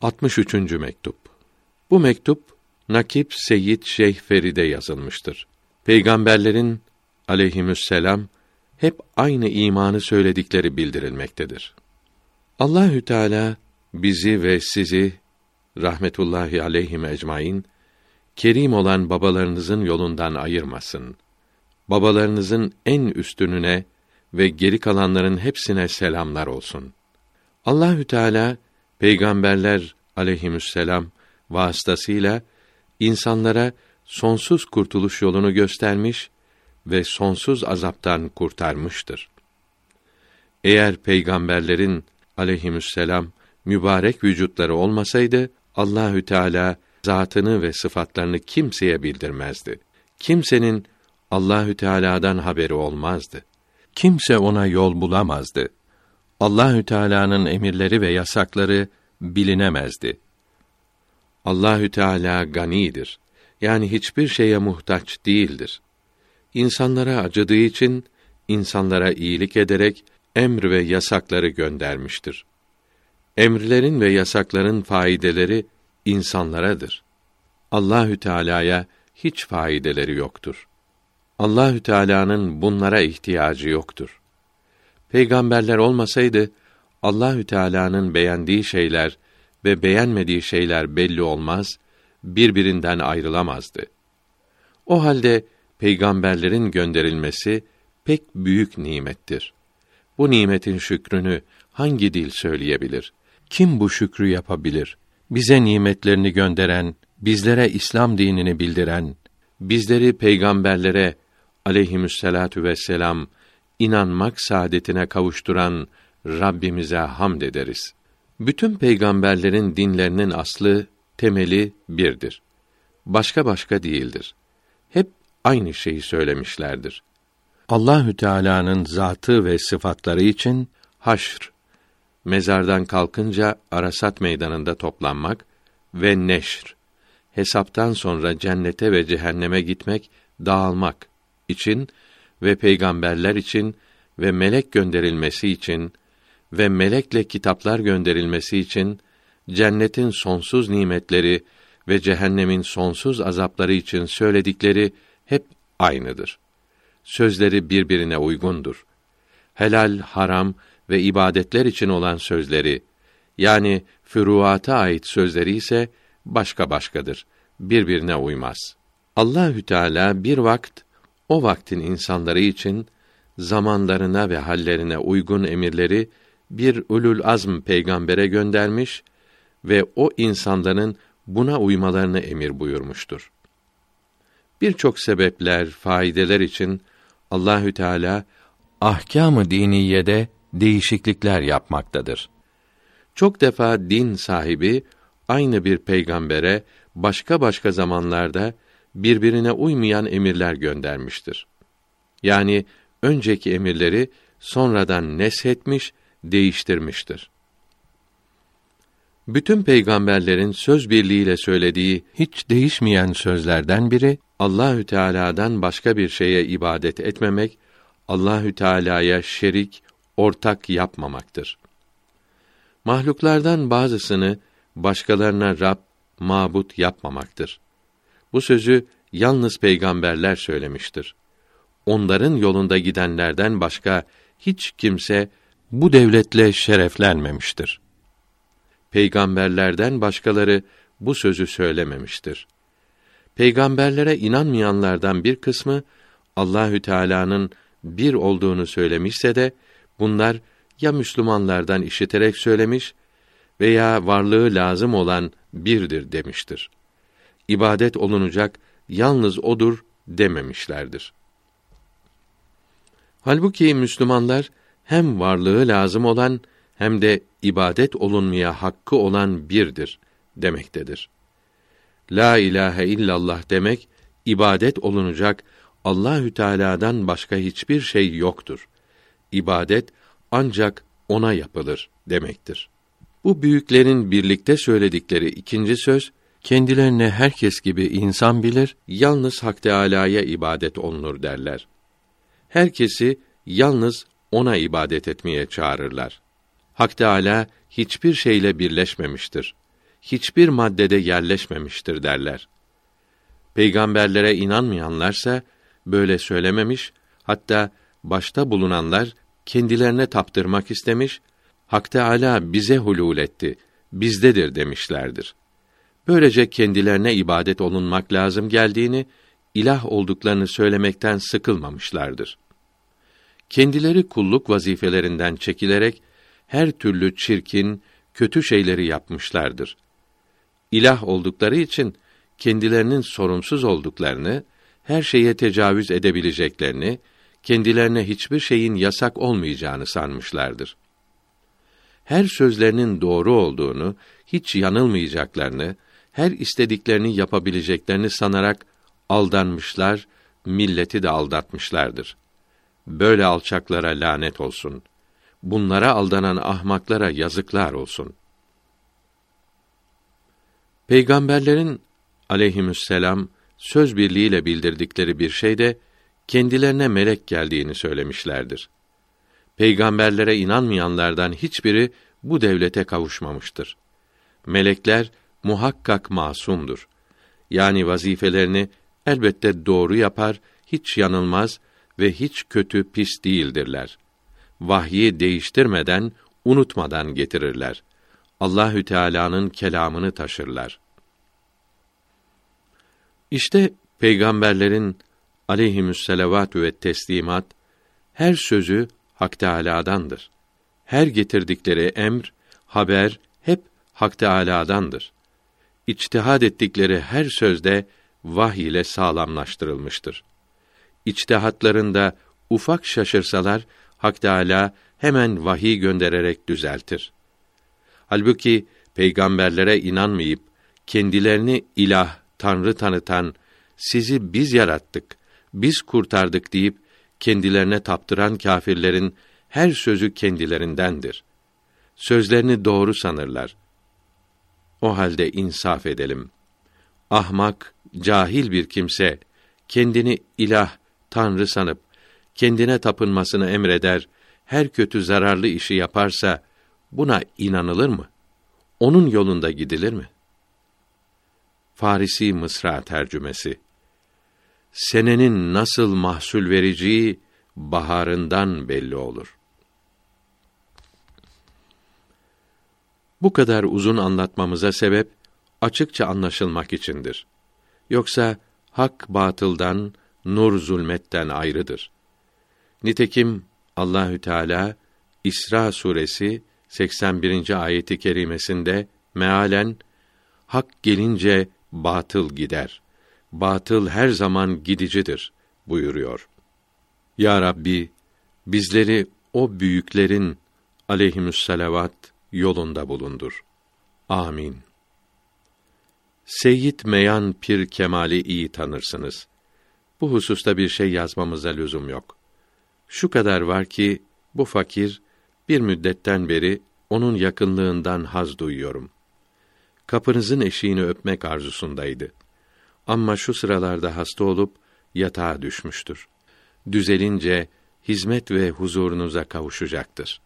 63. mektup. Bu mektup Nakip Seyyid Şeyh Feride yazılmıştır. Peygamberlerin aleyhisselam hep aynı imanı söyledikleri bildirilmektedir. Allahü Teala bizi ve sizi rahmetullahi aleyhim ecmaîn kerim olan babalarınızın yolundan ayırmasın. Babalarınızın en üstününe ve geri kalanların hepsine selamlar olsun. Allahü Teala peygamberler aleyhisselam vasıtasıyla insanlara sonsuz kurtuluş yolunu göstermiş ve sonsuz azaptan kurtarmıştır. Eğer peygamberlerin aleyhisselam mübarek vücutları olmasaydı Allahü Teala zatını ve sıfatlarını kimseye bildirmezdi. Kimsenin Allahü Teala'dan haberi olmazdı. Kimse ona yol bulamazdı. Allahü Teala'nın emirleri ve yasakları bilinemezdi. Allahü Teala ganidir. Yani hiçbir şeye muhtaç değildir. İnsanlara acıdığı için insanlara iyilik ederek emr ve yasakları göndermiştir. Emirlerin ve yasakların faydeleri insanlaradır. Allahü Teala'ya hiç faydeleri yoktur. Allahü Teala'nın bunlara ihtiyacı yoktur. Peygamberler olmasaydı Allahü Teala'nın beğendiği şeyler ve beğenmediği şeyler belli olmaz, birbirinden ayrılamazdı. O halde peygamberlerin gönderilmesi pek büyük nimettir. Bu nimetin şükrünü hangi dil söyleyebilir? Kim bu şükrü yapabilir? Bize nimetlerini gönderen, bizlere İslam dinini bildiren, bizleri peygamberlere aleyhisselatu vesselam inanmak saadetine kavuşturan Rabbimize hamd ederiz. Bütün peygamberlerin dinlerinin aslı, temeli birdir. Başka başka değildir. Hep aynı şeyi söylemişlerdir. Allahü Teala'nın zatı ve sıfatları için haşr, mezardan kalkınca Arasat meydanında toplanmak ve neşr, hesaptan sonra cennete ve cehenneme gitmek, dağılmak için ve peygamberler için ve melek gönderilmesi için ve melekle kitaplar gönderilmesi için cennetin sonsuz nimetleri ve cehennemin sonsuz azapları için söyledikleri hep aynıdır. Sözleri birbirine uygundur. Helal, haram ve ibadetler için olan sözleri yani füruata ait sözleri ise başka başkadır. Birbirine uymaz. Allahü Teala bir vakt o vaktin insanları için zamanlarına ve hallerine uygun emirleri bir ulul azm peygambere göndermiş ve o insanların buna uymalarını emir buyurmuştur. Birçok sebepler, faydeler için Allahü Teala ahkâm-ı diniyede değişiklikler yapmaktadır. Çok defa din sahibi aynı bir peygambere başka başka zamanlarda birbirine uymayan emirler göndermiştir. Yani önceki emirleri sonradan neshetmiş, değiştirmiştir. Bütün peygamberlerin söz birliğiyle söylediği hiç değişmeyen sözlerden biri Allahü Teala'dan başka bir şeye ibadet etmemek, Allahü Teala'ya şerik, ortak yapmamaktır. Mahluklardan bazısını başkalarına Rab, mabut yapmamaktır. Bu sözü yalnız peygamberler söylemiştir. Onların yolunda gidenlerden başka hiç kimse bu devletle şereflenmemiştir. Peygamberlerden başkaları bu sözü söylememiştir. Peygamberlere inanmayanlardan bir kısmı Allahü Teala'nın bir olduğunu söylemişse de bunlar ya Müslümanlardan işiterek söylemiş veya varlığı lazım olan birdir demiştir. İbadet olunacak yalnız odur dememişlerdir. Halbuki Müslümanlar hem varlığı lazım olan hem de ibadet olunmaya hakkı olan birdir demektedir. La ilahe illallah demek ibadet olunacak Allahü Teala'dan başka hiçbir şey yoktur. İbadet ancak ona yapılır demektir. Bu büyüklerin birlikte söyledikleri ikinci söz kendilerine herkes gibi insan bilir, yalnız Hak Teâlâ'ya ibadet olunur derler. Herkesi yalnız ona ibadet etmeye çağırırlar. Hak Teâlâ hiçbir şeyle birleşmemiştir. hiçbir maddede yerleşmemiştir derler. Peygamberlere inanmayanlarsa böyle söylememiş, hatta başta bulunanlar kendilerine taptırmak istemiş, Hak Teâlâ bize hulûl etti, bizdedir demişlerdir. Böylece kendilerine ibadet olunmak lazım geldiğini, ilah olduklarını söylemekten sıkılmamışlardır. Kendileri kulluk vazifelerinden çekilerek her türlü çirkin, kötü şeyleri yapmışlardır. İlah oldukları için kendilerinin sorumsuz olduklarını, her şeye tecavüz edebileceklerini, kendilerine hiçbir şeyin yasak olmayacağını sanmışlardır. Her sözlerinin doğru olduğunu, hiç yanılmayacaklarını, her istediklerini yapabileceklerini sanarak aldanmışlar, milleti de aldatmışlardır. Böyle alçaklara lanet olsun. Bunlara aldanan ahmaklara yazıklar olsun. Peygamberlerin aleyhisselam söz birliğiyle bildirdikleri bir şeyde kendilerine melek geldiğini söylemişlerdir. Peygamberlere inanmayanlardan hiçbiri bu devlete kavuşmamıştır. Melekler muhakkak masumdur. Yani vazifelerini elbette doğru yapar, hiç yanılmaz ve hiç kötü pis değildirler. Vahyi değiştirmeden, unutmadan getirirler. Allahü Teala'nın kelamını taşırlar. İşte peygamberlerin aleyhimüsselavatü ve teslimat her sözü Hak Teâlâ'dandır. Her getirdikleri emr, haber hep Hak Teâlâ'dandır. İçtihad ettikleri her sözde vahiy ile sağlamlaştırılmıştır. İçtihatlarında ufak şaşırsalar Hak Teâlâ hemen vahiy göndererek düzeltir. Halbuki peygamberlere inanmayıp kendilerini ilah, tanrı tanıtan, sizi biz yarattık, biz kurtardık deyip kendilerine taptıran kâfirlerin her sözü kendilerindendir. Sözlerini doğru sanırlar. O halde insaf edelim. Ahmak, cahil bir kimse kendini ilah, tanrı sanıp kendine tapınmasını emreder, her kötü zararlı işi yaparsa buna inanılır mı? Onun yolunda gidilir mi? Farisi Mısra tercümesi senenin nasıl mahsul vereceği baharından belli olur. Bu kadar uzun anlatmamıza sebep açıkça anlaşılmak içindir. Yoksa hak batıldan, nur zulmetten ayrıdır. Nitekim Allahü Teala İsra suresi 81. ayeti kerimesinde mealen hak gelince batıl gider batıl her zaman gidicidir buyuruyor. Ya Rabbi, bizleri o büyüklerin aleyhimüsselavat yolunda bulundur. Amin. Seyyid Meyan Pir Kemal'i iyi tanırsınız. Bu hususta bir şey yazmamıza lüzum yok. Şu kadar var ki bu fakir bir müddetten beri onun yakınlığından haz duyuyorum. Kapınızın eşiğini öpmek arzusundaydı. Ama şu sıralarda hasta olup yatağa düşmüştür. Düzelince hizmet ve huzurunuza kavuşacaktır.